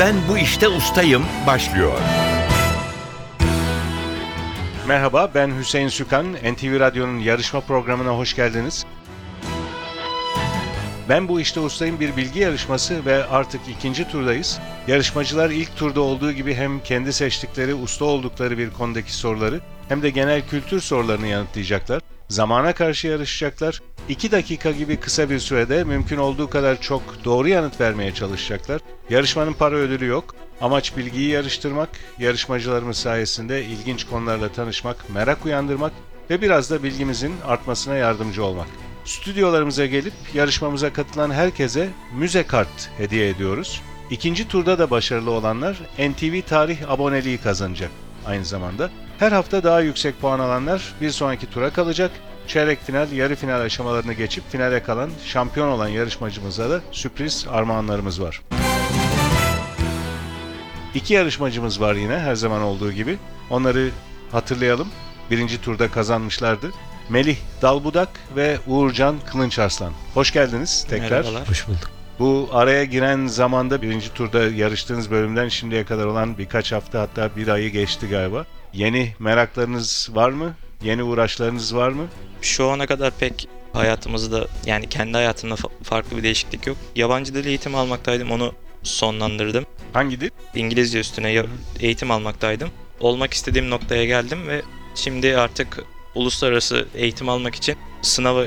Ben bu işte ustayım başlıyor. Merhaba ben Hüseyin Sükan. NTV Radyo'nun yarışma programına hoş geldiniz. Ben bu işte ustayım bir bilgi yarışması ve artık ikinci turdayız. Yarışmacılar ilk turda olduğu gibi hem kendi seçtikleri, usta oldukları bir konudaki soruları hem de genel kültür sorularını yanıtlayacaklar. Zamana karşı yarışacaklar. 2 dakika gibi kısa bir sürede mümkün olduğu kadar çok doğru yanıt vermeye çalışacaklar. Yarışmanın para ödülü yok. Amaç bilgiyi yarıştırmak, yarışmacılarımız sayesinde ilginç konularla tanışmak, merak uyandırmak ve biraz da bilgimizin artmasına yardımcı olmak. Stüdyolarımıza gelip yarışmamıza katılan herkese müze kart hediye ediyoruz. İkinci turda da başarılı olanlar NTV Tarih aboneliği kazanacak aynı zamanda. Her hafta daha yüksek puan alanlar bir sonraki tura kalacak. Çeyrek final, yarı final aşamalarını geçip finale kalan şampiyon olan yarışmacımıza da sürpriz armağanlarımız var. İki yarışmacımız var yine her zaman olduğu gibi. Onları hatırlayalım. Birinci turda kazanmışlardı. Melih Dalbudak ve Uğurcan Kılınçarslan. Hoş geldiniz tekrar. Merhabalar. Hoş bulduk. Bu araya giren zamanda birinci turda yarıştığınız bölümden şimdiye kadar olan birkaç hafta hatta bir ayı geçti galiba. Yeni meraklarınız var mı? Yeni uğraşlarınız var mı? Şu ana kadar pek hayatımızda yani kendi hayatımda fa- farklı bir değişiklik yok. Yabancı dil eğitimi almaktaydım onu sonlandırdım. Hangi dil? İngilizce üstüne eğitim almaktaydım. Olmak istediğim noktaya geldim ve şimdi artık uluslararası eğitim almak için sınava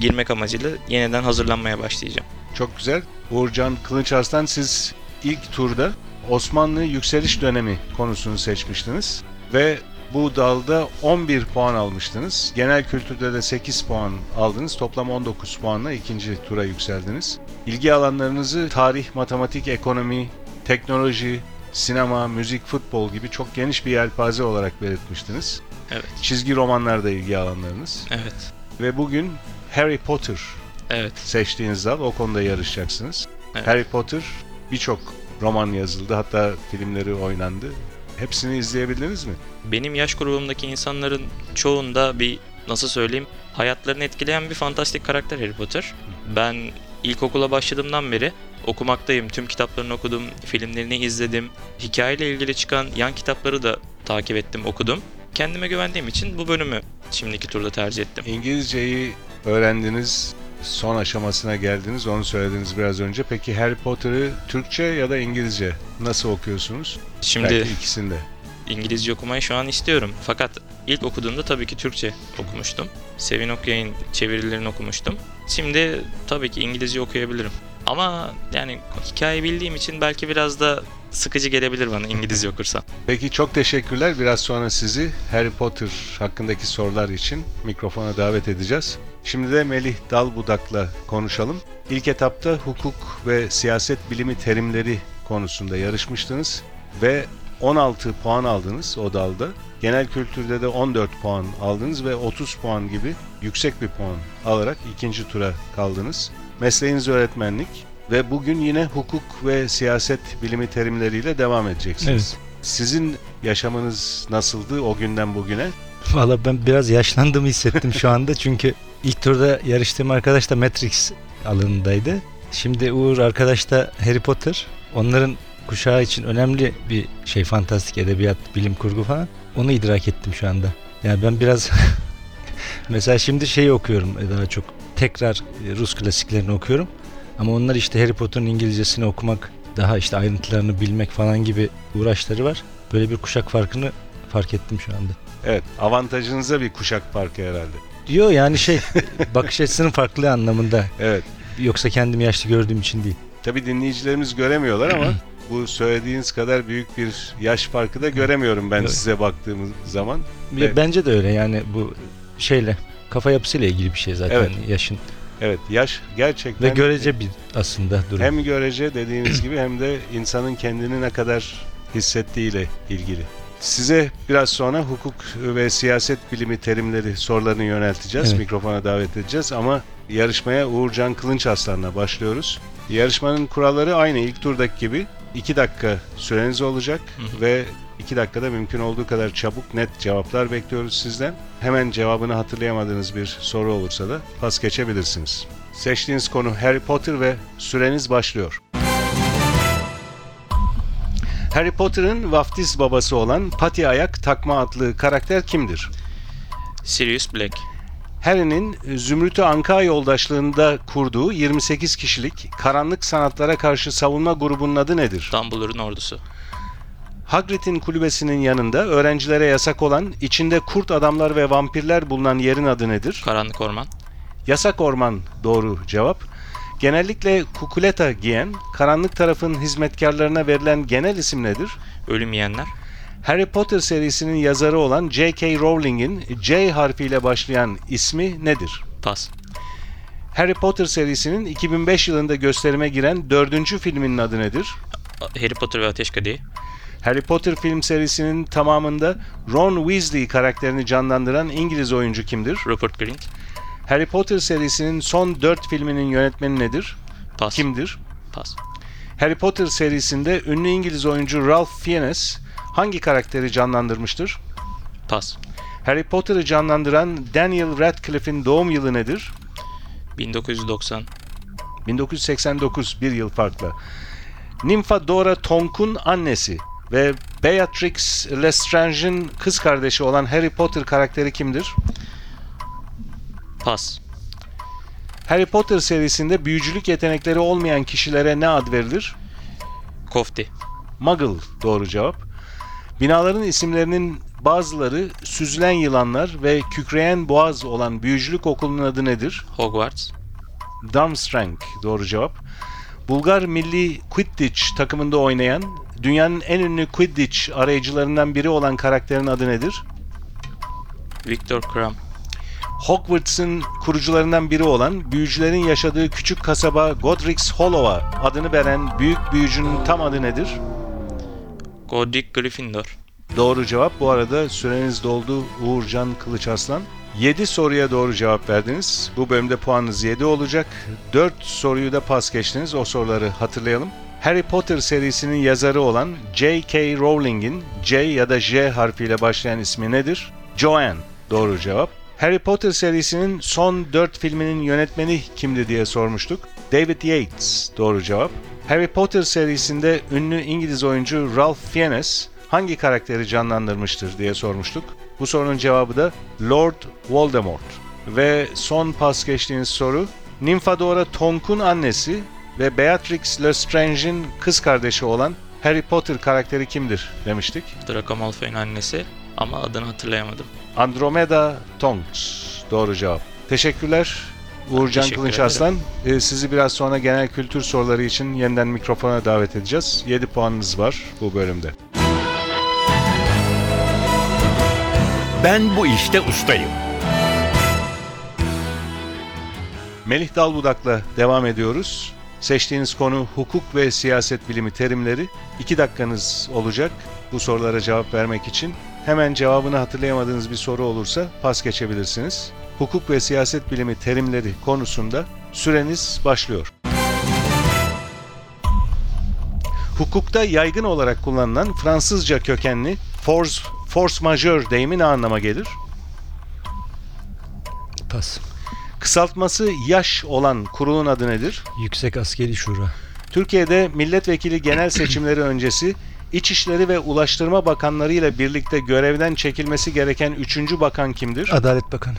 girmek amacıyla yeniden hazırlanmaya başlayacağım. Çok güzel. Uğurcan Kılınçarslan siz ilk turda Osmanlı yükseliş dönemi konusunu seçmiştiniz ve bu dalda 11 puan almıştınız. Genel kültürde de 8 puan aldınız. Toplam 19 puanla ikinci tura yükseldiniz. İlgi alanlarınızı tarih, matematik, ekonomi, teknoloji, sinema, müzik, futbol gibi çok geniş bir yelpaze olarak belirtmiştiniz. Evet. Çizgi romanlarda ilgi alanlarınız. Evet. Ve bugün Harry Potter Evet. seçtiğiniz dal o konuda yarışacaksınız. Evet. Harry Potter birçok roman yazıldı hatta filmleri oynandı. Hepsini izleyebildiniz mi? Benim yaş grubumdaki insanların çoğunda bir nasıl söyleyeyim hayatlarını etkileyen bir fantastik karakter Harry Potter. Ben ilkokula başladığımdan beri okumaktayım. Tüm kitaplarını okudum, filmlerini izledim. Hikayeyle ilgili çıkan yan kitapları da takip ettim, okudum. Kendime güvendiğim için bu bölümü şimdiki turda tercih ettim. İngilizceyi öğrendiniz, son aşamasına geldiniz, onu söylediniz biraz önce. Peki Harry Potter'ı Türkçe ya da İngilizce nasıl okuyorsunuz? Şimdi Belki ikisinde. İngilizce okumayı şu an istiyorum. Fakat ilk okuduğumda tabii ki Türkçe okumuştum. Sevin Okyay'ın çevirilerini okumuştum. Şimdi tabii ki İngilizce okuyabilirim. Ama yani hikaye bildiğim için belki biraz da sıkıcı gelebilir bana İngilizce okursam. Peki çok teşekkürler. Biraz sonra sizi Harry Potter hakkındaki sorular için mikrofona davet edeceğiz. Şimdi de Melih Dalbudak'la konuşalım. İlk etapta hukuk ve siyaset bilimi terimleri konusunda yarışmıştınız ve 16 puan aldınız o dalda. Genel kültürde de 14 puan aldınız ve 30 puan gibi yüksek bir puan alarak ikinci tura kaldınız. Mesleğiniz öğretmenlik ve bugün yine hukuk ve siyaset bilimi terimleriyle devam edeceksiniz. Evet. Sizin yaşamınız nasıldı o günden bugüne? Valla ben biraz yaşlandığımı hissettim şu anda çünkü ilk turda yarıştığım arkadaş da Matrix alanındaydı. Şimdi Uğur arkadaş da Harry Potter. Onların kuşağı için önemli bir şey fantastik edebiyat, bilim kurgu falan. Onu idrak ettim şu anda. Yani ben biraz mesela şimdi şeyi okuyorum daha çok tekrar e, Rus klasiklerini okuyorum. Ama onlar işte Harry Potter'ın İngilizcesini okumak, daha işte ayrıntılarını bilmek falan gibi uğraşları var. Böyle bir kuşak farkını fark ettim şu anda. Evet, avantajınıza bir kuşak farkı herhalde. Diyor yani şey bakış açısının farklı anlamında. Evet, Yoksa kendimi yaşlı gördüğüm için değil. tabii dinleyicilerimiz göremiyorlar ama bu söylediğiniz kadar büyük bir yaş farkı da göremiyorum ben Evet. size baktığım zaman. Bence de öyle yani bu şeyle kafa yapısıyla ilgili bir şey zaten Evet. yaşın Evet, yaş gerçekten ve görece bir aslında durum. hem görece dediğiniz gibi hem de insanın kendini ne kadar hissettiğiyle ilgili. Size biraz sonra hukuk ve siyaset bilimi terimleri sorularını yönelteceğiz. Evet. Mikrofona davet edeceğiz ama yarışmaya Uğurcan Kılınç Aslan'la başlıyoruz. Yarışmanın kuralları aynı ilk turdaki gibi. 2 dakika süreniz olacak Hı hı. ve 2 dakikada mümkün olduğu kadar çabuk net cevaplar bekliyoruz sizden. Hemen cevabını hatırlayamadığınız bir soru olursa da pas geçebilirsiniz. Seçtiğiniz konu Harry Potter ve süreniz başlıyor. Harry Potter'ın vaftiz babası olan Pati Ayak takma adlı karakter kimdir? Sirius Black. Harry'nin Zümrüt'ü Anka yoldaşlığında kurduğu 28 kişilik karanlık sanatlara karşı savunma grubunun adı nedir? Dumbledore'un ordusu. Hagrid'in kulübesinin yanında öğrencilere yasak olan, içinde kurt adamlar ve vampirler bulunan yerin adı nedir? Karanlık Orman. Yasak orman doğru cevap. Genellikle kukuleta giyen, karanlık tarafın hizmetkarlarına verilen genel isim nedir? Ölüm Yiyenler. Harry Potter serisinin yazarı olan J.K. Rowling'in J harfiyle başlayan ismi nedir? Pas. Harry Potter serisinin 2005 yılında gösterime giren dördüncü filminin adı nedir? Harry Potter ve Ateş Kadehi. Harry Potter film serisinin tamamında Ron Weasley karakterini canlandıran İngiliz oyuncu kimdir? Rupert Grint. Harry Potter serisinin son 4 filminin yönetmeni nedir? Pas. Kimdir? Pas. Harry Potter serisinde ünlü İngiliz oyuncu Ralph Fiennes hangi karakteri canlandırmıştır? Pas. Harry Potter'ı canlandıran Daniel Radcliffe'in doğum yılı nedir? 1990. 1989, bir yıl farklı. Nymphadora Tonk'un annesi ve Beatrix Lestrange'in kız kardeşi olan Harry Potter karakteri kimdir? Pas. Harry Potter serisinde büyücülük yetenekleri olmayan kişilere ne ad verilir? Kofti. Muggle doğru cevap. Binaların isimlerinin bazıları süzülen yılanlar ve kükreyen boğaz olan büyücülük okulunun adı nedir? Hogwarts. Durmstrang doğru cevap. Bulgar milli Quidditch takımında oynayan, dünyanın en ünlü Quidditch arayıcılarından biri olan karakterin adı nedir? Victor Krum. Hogwarts'ın kurucularından biri olan, büyücülerin yaşadığı küçük kasaba Godric's Hollow'a adını veren büyük büyücünün tam adı nedir? Godric Gryffindor. Doğru cevap. Bu arada süreniz doldu Uğurcan Kılıç Aslan. 7 soruya doğru cevap verdiniz. Bu bölümde puanınız 7 olacak. 4 soruyu da pas geçtiniz. O soruları hatırlayalım. Harry Potter serisinin yazarı olan J.K. Rowling'in J ya da J harfiyle başlayan ismi nedir? Joanne. Doğru cevap. Harry Potter serisinin son 4 filminin yönetmeni kimdi diye sormuştuk. David Yates. Doğru cevap. Harry Potter serisinde ünlü İngiliz oyuncu Ralph Fiennes hangi karakteri canlandırmıştır diye sormuştuk. Bu sorunun cevabı da Lord Voldemort. Ve son pas geçtiğiniz soru Nymphadora Tonk'un annesi ve Beatrix Lestrange'in kız kardeşi olan Harry Potter karakteri kimdir demiştik. Draco Malfoy'un annesi ama adını hatırlayamadım. Andromeda Tonks. Doğru cevap. Teşekkürler. Uğurcan teşekkür Kılınç ederim. Aslan. Ee, sizi biraz sonra genel kültür soruları için yeniden mikrofona davet edeceğiz. 7 puanınız var bu bölümde. Ben bu işte ustayım. Melih Dalbudak'la devam ediyoruz. Seçtiğiniz konu hukuk ve siyaset bilimi terimleri. 2 dakikanız olacak bu sorulara cevap vermek için. Hemen cevabını hatırlayamadığınız bir soru olursa pas geçebilirsiniz. Hukuk ve siyaset bilimi terimleri konusunda süreniz başlıyor. Hukukta yaygın olarak kullanılan Fransızca kökenli force, force majeure deyimi ne anlama gelir? Pas. Kısaltması yaş olan kurulun adı nedir? Yüksek Askeri Şura. Türkiye'de milletvekili genel seçimleri öncesi İçişleri ve Ulaştırma Bakanları ile birlikte görevden çekilmesi gereken üçüncü bakan kimdir? Adalet Bakanı.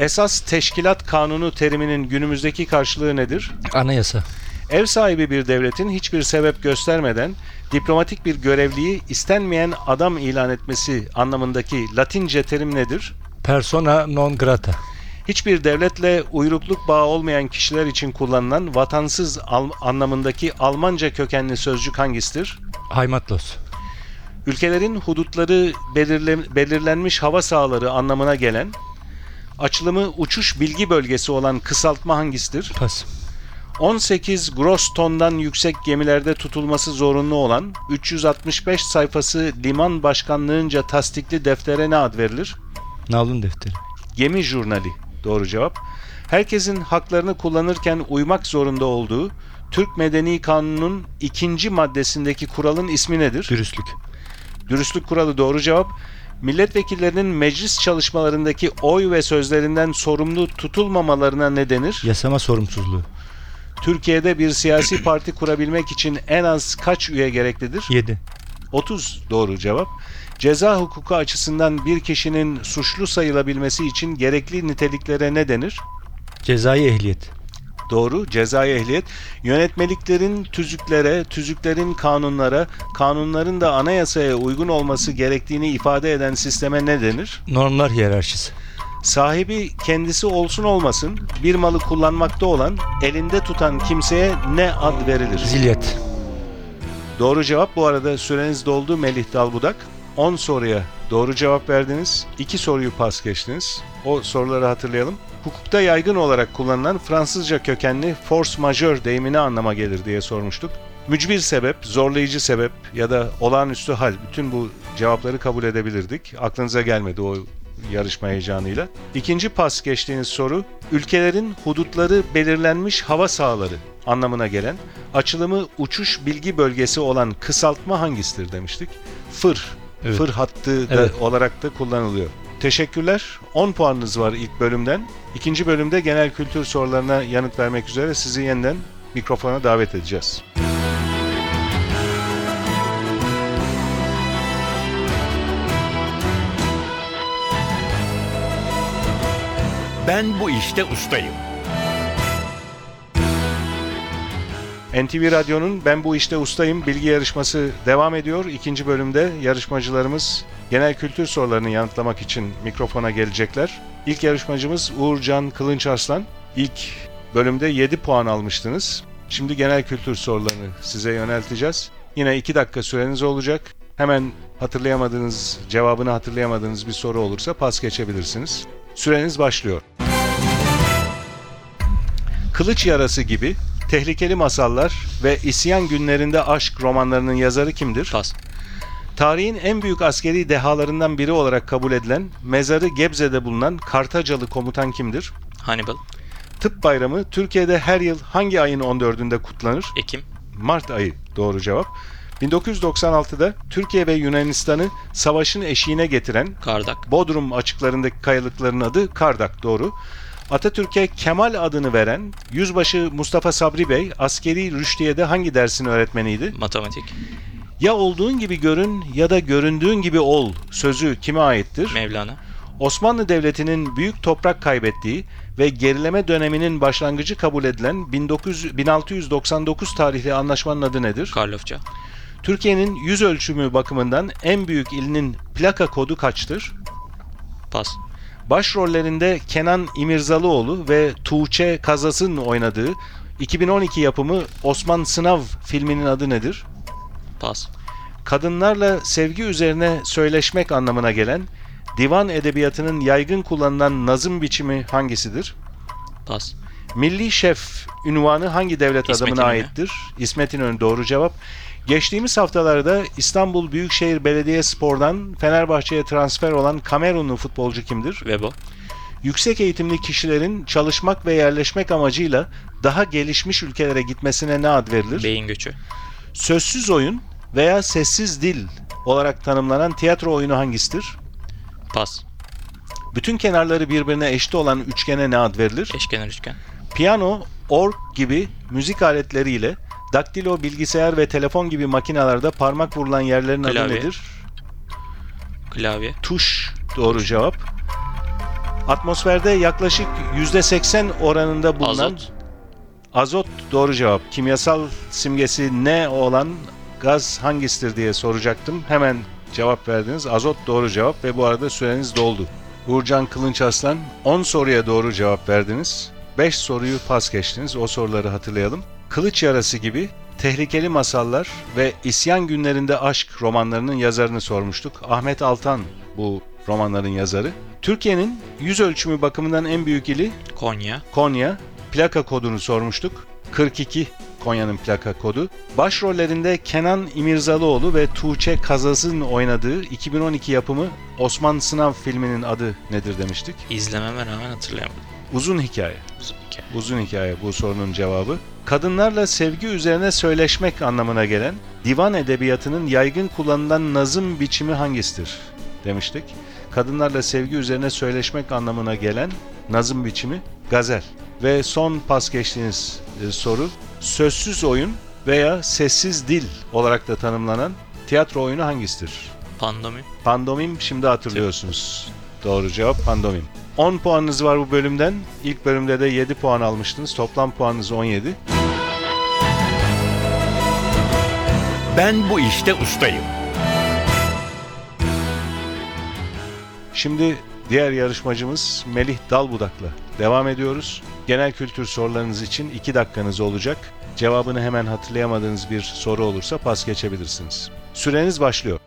Esas teşkilat kanunu teriminin günümüzdeki karşılığı nedir? Anayasa. Ev sahibi bir devletin hiçbir sebep göstermeden diplomatik bir görevliyi istenmeyen adam ilan etmesi anlamındaki Latince terim nedir? Persona non grata. Hiçbir devletle uyrukluk bağı olmayan kişiler için kullanılan vatansız al- anlamındaki Almanca kökenli sözcük hangisidir? Haymatlos. Ülkelerin hudutları belirle- belirlenmiş hava sahaları anlamına gelen, açılımı uçuş bilgi bölgesi olan kısaltma hangisidir? Pas. 18 gross tondan yüksek gemilerde tutulması zorunlu olan 365 sayfası liman başkanlığınca tasdikli deftere ne ad verilir? Nalın defteri. Gemi jurnali. Doğru cevap. Herkesin haklarını kullanırken uymak zorunda olduğu Türk Medeni Kanunu'nun ikinci maddesindeki kuralın ismi nedir? Dürüstlük. Dürüstlük kuralı doğru cevap. Milletvekillerinin meclis çalışmalarındaki oy ve sözlerinden sorumlu tutulmamalarına ne denir? Yasama sorumsuzluğu. Türkiye'de bir siyasi parti kurabilmek için en az kaç üye gereklidir? 7. 30 doğru cevap. Ceza hukuku açısından bir kişinin suçlu sayılabilmesi için gerekli niteliklere ne denir? Cezai ehliyet. Doğru. Cezai ehliyet. Yönetmeliklerin tüzüklere, tüzüklerin kanunlara, kanunların da anayasaya uygun olması gerektiğini ifade eden sisteme ne denir? Normlar hiyerarşisi. Sahibi kendisi olsun olmasın bir malı kullanmakta olan, elinde tutan kimseye ne ad verilir? Zilyet. Doğru cevap bu arada süreniz doldu Melih Dalbudak. 10 soruya doğru cevap verdiniz. 2 soruyu pas geçtiniz. O soruları hatırlayalım. Hukukta yaygın olarak kullanılan Fransızca kökenli force majeure deyimi ne anlama gelir diye sormuştuk. Mücbir sebep, zorlayıcı sebep ya da olağanüstü hal bütün bu cevapları kabul edebilirdik. Aklınıza gelmedi o yarışma heyecanıyla. İkinci pas geçtiğiniz soru, ülkelerin hudutları belirlenmiş hava sahaları anlamına gelen, açılımı uçuş bilgi bölgesi olan kısaltma hangisidir demiştik. Fır, Evet. fır hattı da Evet. olarak da kullanılıyor. Teşekkürler. 10 puanınız var ilk bölümden. İkinci bölümde genel kültür sorularına yanıt vermek üzere sizi yeniden mikrofona davet edeceğiz. Ben bu işte ustayım. NTV Radyo'nun Ben Bu İşte Ustayım bilgi yarışması devam ediyor. İkinci bölümde yarışmacılarımız genel kültür sorularını yanıtlamak için mikrofona gelecekler. İlk yarışmacımız Uğurcan Kılınç Arslan. İlk bölümde 7 puan almıştınız. Şimdi genel kültür sorularını size yönelteceğiz. Yine 2 dakika süreniz olacak. Hemen hatırlayamadığınız, cevabını hatırlayamadığınız bir soru olursa pas geçebilirsiniz. Süreniz başlıyor. Kılıç Yarası gibi Tehlikeli Masallar ve İsyan Günlerinde Aşk romanlarının yazarı kimdir? Pas. Tarihin en büyük askeri dehalarından biri olarak kabul edilen, mezarı Gebze'de bulunan Kartacalı komutan kimdir? Hannibal. Tıp Bayramı Türkiye'de her yıl hangi ayın 14'ünde kutlanır? Ekim. Mart ayı doğru cevap. 1996'da Türkiye ve Yunanistan'ı savaşın eşiğine getiren Kardak. Bodrum açıklarındaki kayalıkların adı Kardak doğru. Atatürk'e Kemal adını veren Yüzbaşı Mustafa Sabri Bey askeri rüştiyede hangi dersin öğretmeniydi? Matematik. Ya olduğun gibi görün ya da göründüğün gibi ol sözü kime aittir? Mevlana. Osmanlı Devleti'nin büyük toprak kaybettiği ve gerileme döneminin başlangıcı kabul edilen 1900 1699 tarihli anlaşmanın adı nedir? Karlofça. Türkiye'nin yüz ölçümü bakımından en büyük ilinin plaka kodu kaçtır? Pas. Başrollerinde Kenan İmirzalıoğlu ve Tuğçe Kazas'ın oynadığı 2012 yapımı Osman Sınav filminin adı nedir? Pas. Kadınlarla sevgi üzerine söyleşmek anlamına gelen divan edebiyatının yaygın kullanılan nazım biçimi hangisidir? Pas. Milli şef ünvanı hangi devlet İsmet adamına İnönü. aittir? İsmet İnönü doğru cevap. Geçtiğimiz haftalarda İstanbul Büyükşehir Belediyespor'dan Fenerbahçe'ye transfer olan Kamerunlu futbolcu kimdir? Webo. Yüksek eğitimli kişilerin çalışmak ve yerleşmek amacıyla daha gelişmiş ülkelere gitmesine ne ad verilir? Beyin göçü. Sözsüz oyun veya sessiz dil olarak tanımlanan tiyatro oyunu hangisidir? Pas. Bütün kenarları birbirine eşit olan üçgene ne ad verilir? Eşkenar üçgen. Piyano, org gibi müzik aletleriyle daktilo, bilgisayar ve telefon gibi makinalarda parmak vurulan yerlerin adı Klavye. nedir? Klavye. Tuş doğru cevap. Atmosferde yaklaşık %80 oranında bulunan Azot. azot doğru cevap. Kimyasal simgesi ne olan gaz hangisidir diye soracaktım. Hemen cevap verdiniz. Azot doğru cevap ve bu arada süreniz doldu. Uğurcan Kılınç Aslan 10 soruya doğru cevap verdiniz. 5 soruyu pas geçtiniz. O soruları hatırlayalım. Kılıç Yarası gibi Tehlikeli Masallar ve İsyan Günlerinde Aşk romanlarının yazarını sormuştuk. Ahmet Altan bu romanların yazarı. Türkiye'nin yüz ölçümü bakımından en büyük ili Konya. Konya. Plaka kodunu sormuştuk. 42 Konya'nın plaka kodu. Başrollerinde Kenan İmirzalıoğlu ve Tuğçe Kazaz'ın oynadığı 2012 yapımı Osman Sınav filminin adı nedir demiştik. İzlememe rağmen hatırlayamadım. Uzun hikaye. Uzun hikaye. Uzun hikaye bu sorunun cevabı. Kadınlarla sevgi üzerine söyleşmek anlamına gelen divan edebiyatının yaygın kullanılan nazım biçimi hangisidir demiştik. Kadınlarla sevgi üzerine söyleşmek anlamına gelen nazım biçimi gazel. Ve son pas geçtiğiniz e, soru sözsüz oyun veya sessiz dil olarak da tanımlanan tiyatro oyunu hangisidir? Pandomim. Pandomim şimdi hatırlıyorsunuz. Doğru cevap pandomim. 10 puanınız var bu bölümden. İlk bölümde de 7 puan almıştınız. Toplam puanınız 17. Ben bu işte ustayım. Şimdi diğer yarışmacımız Melih Dalbudak'la devam ediyoruz. Genel kültür sorularınız için 2 dakikanız olacak. Cevabını hemen hatırlayamadığınız bir soru olursa pas geçebilirsiniz. Süreniz başlıyor.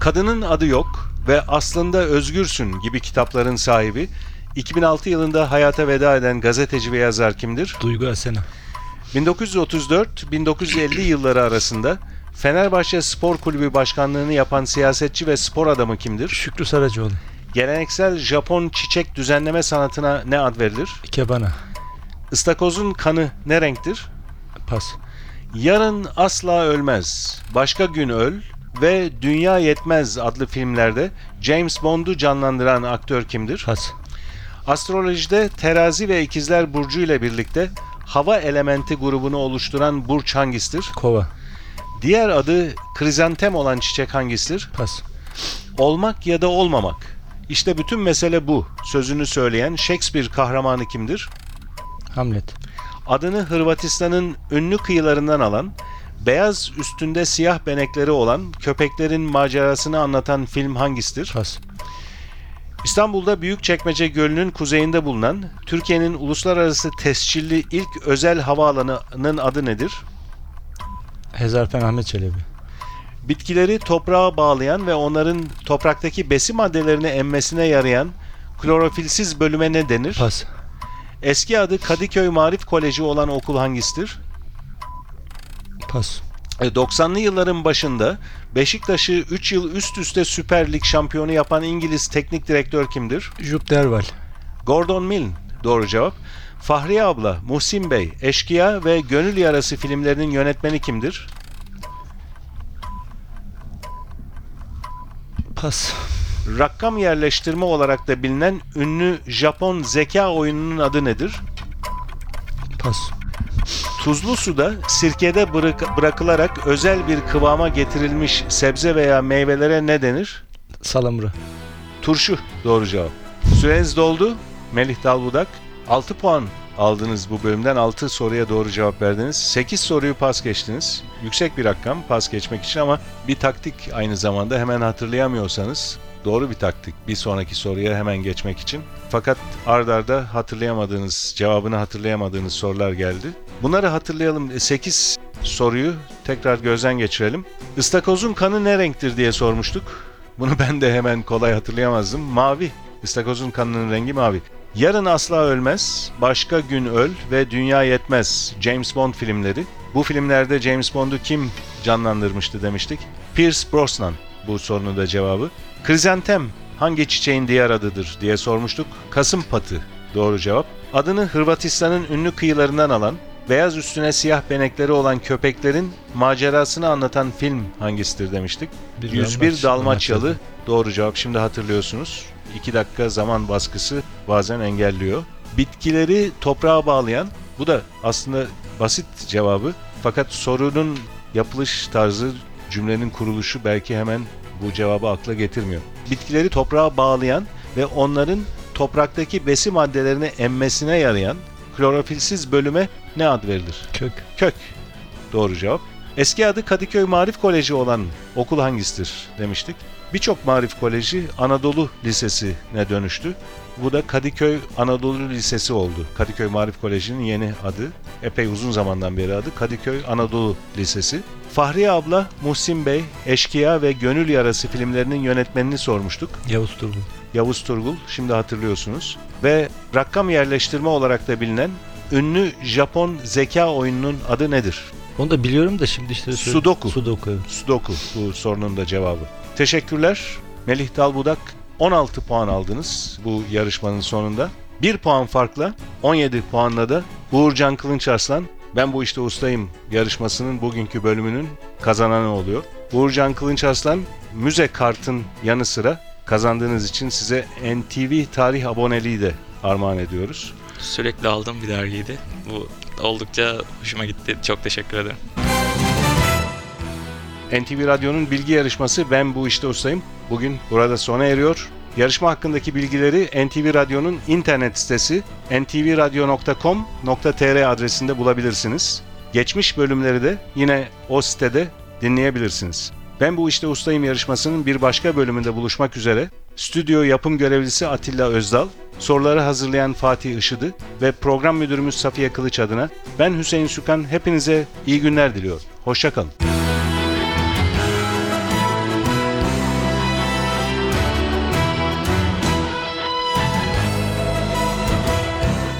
Kadının adı yok ve aslında özgürsün gibi kitapların sahibi 2006 yılında hayata veda eden gazeteci ve yazar kimdir? Duygu Asena. 1934-1950 yılları arasında Fenerbahçe Spor Kulübü başkanlığını yapan siyasetçi ve spor adamı kimdir? Şükrü Saracoğlu. Geleneksel Japon çiçek düzenleme sanatına ne ad verilir? Ikebana. Istakozun kanı ne renktir? Pas. Yarın asla ölmez, başka gün öl ve Dünya Yetmez adlı filmlerde James Bond'u canlandıran aktör kimdir? Pas. Astrolojide terazi ve ikizler burcu ile birlikte hava elementi grubunu oluşturan burç hangisidir? Kova. Diğer adı krizantem olan çiçek hangisidir? Pas. Olmak ya da olmamak. İşte bütün mesele bu. Sözünü söyleyen Shakespeare kahramanı kimdir? Hamlet. Adını Hırvatistan'ın ünlü kıyılarından alan, beyaz üstünde siyah benekleri olan köpeklerin macerasını anlatan film hangisidir? Pas. İstanbul'da Büyükçekmece Gölü'nün kuzeyinde bulunan Türkiye'nin uluslararası tescilli ilk özel havaalanının adı nedir? Hezarfen Ahmet Çelebi. Bitkileri toprağa bağlayan ve onların topraktaki besin maddelerini emmesine yarayan klorofilsiz bölüme ne denir? Pas. Eski adı Kadıköy Marif Koleji olan okul hangisidir? Pas. E, 90'lı yılların başında Beşiktaş'ı 3 yıl üst üste Süper Lig şampiyonu yapan İngiliz teknik direktör kimdir? Jupp Derval. Gordon Milne. Doğru cevap. Fahriye abla, Muhsin Bey, Eşkıya ve Gönül Yarası filmlerinin yönetmeni kimdir? Pas. Rakam yerleştirme olarak da bilinen ünlü Japon zeka oyununun adı nedir? Pas. Tuzlu suda sirkede bırak- bırakılarak özel bir kıvama getirilmiş sebze veya meyvelere ne denir? Salamura. Turşu. Doğru cevap. Süreniz doldu. Melih Dalbudak. 6 puan aldınız bu bölümden. 6 soruya doğru cevap verdiniz. 8 soruyu pas geçtiniz. Yüksek bir rakam pas geçmek için ama bir taktik aynı zamanda hemen hatırlayamıyorsanız doğru bir taktik bir sonraki soruya hemen geçmek için. Fakat ard arda hatırlayamadığınız, cevabını hatırlayamadığınız sorular geldi. Bunları hatırlayalım. 8 soruyu tekrar gözden geçirelim. Istakozun kanı ne renktir diye sormuştuk. Bunu ben de hemen kolay hatırlayamazdım. Mavi. İstakozun kanının rengi mavi. Yarın asla ölmez, başka gün öl ve dünya yetmez. James Bond filmleri. Bu filmlerde James Bond'u kim canlandırmıştı demiştik. Pierce Brosnan bu sorunun da cevabı. Krizantem hangi çiçeğin diğer adıdır diye sormuştuk. Kasım patı doğru cevap. Adını Hırvatistan'ın ünlü kıyılarından alan, beyaz üstüne siyah benekleri olan köpeklerin macerasını anlatan film hangisidir demiştik. Bir 101 Dalmaç- Dalmaçyalı Dalmaçyalı. doğru cevap şimdi hatırlıyorsunuz. 2 dakika zaman baskısı bazen engelliyor. Bitkileri toprağa bağlayan bu da aslında basit cevabı fakat sorunun yapılış tarzı cümlenin kuruluşu belki hemen bu cevabı akla getirmiyor. Bitkileri toprağa bağlayan ve onların topraktaki besin maddelerini emmesine yarayan klorofilsiz bölüme ne ad verilir? Kök. Kök. Doğru cevap. Eski adı Kadıköy Marif Koleji olan okul hangisidir demiştik. Birçok Marif Koleji Anadolu Lisesi'ne dönüştü. Bu da Kadıköy Anadolu Lisesi oldu. Kadıköy Marif Koleji'nin yeni adı. Epey uzun zamandan beri adı Kadıköy Anadolu Lisesi. Fahriye abla, Muhsin Bey, Eşkıya ve Gönül Yarası filmlerinin yönetmenini sormuştuk. Yavuz Turgul. Yavuz Turgul, şimdi hatırlıyorsunuz. Ve rakam yerleştirme olarak da bilinen ünlü Japon zeka oyununun adı nedir? Onu da biliyorum da şimdi işte söyle- Sudoku. Sudoku. Sudoku bu sorunun da cevabı. Teşekkürler. Melih Dalbudak 16 puan aldınız bu yarışmanın sonunda. 1 puan farkla 17 puanla da Uğurcan Kılınç Arslan ben bu işte ustayım yarışmasının bugünkü bölümünün kazananı oluyor. Uğurcan Kılınç Arslan müze kartın yanı sıra kazandığınız için size NTV tarih aboneliği de armağan ediyoruz. Sürekli aldığım bir dergiydi. Bu oldukça hoşuma gitti. Çok teşekkür ederim. NTV Radyo'nun bilgi yarışması Ben Bu İşte Ustayım bugün burada sona eriyor. Yarışma hakkındaki bilgileri NTV Radyo'nun internet sitesi ntvradio.com.tr adresinde bulabilirsiniz. Geçmiş bölümleri de yine o sitede dinleyebilirsiniz. Ben Bu İşte Ustayım yarışmasının bir başka bölümünde buluşmak üzere. Stüdyo yapım görevlisi Atilla Özdal, soruları hazırlayan Fatih Işıdı ve program müdürümüz Safiye Kılıç adına ben Hüseyin Sükan hepinize iyi günler diliyorum. Hoşçakalın.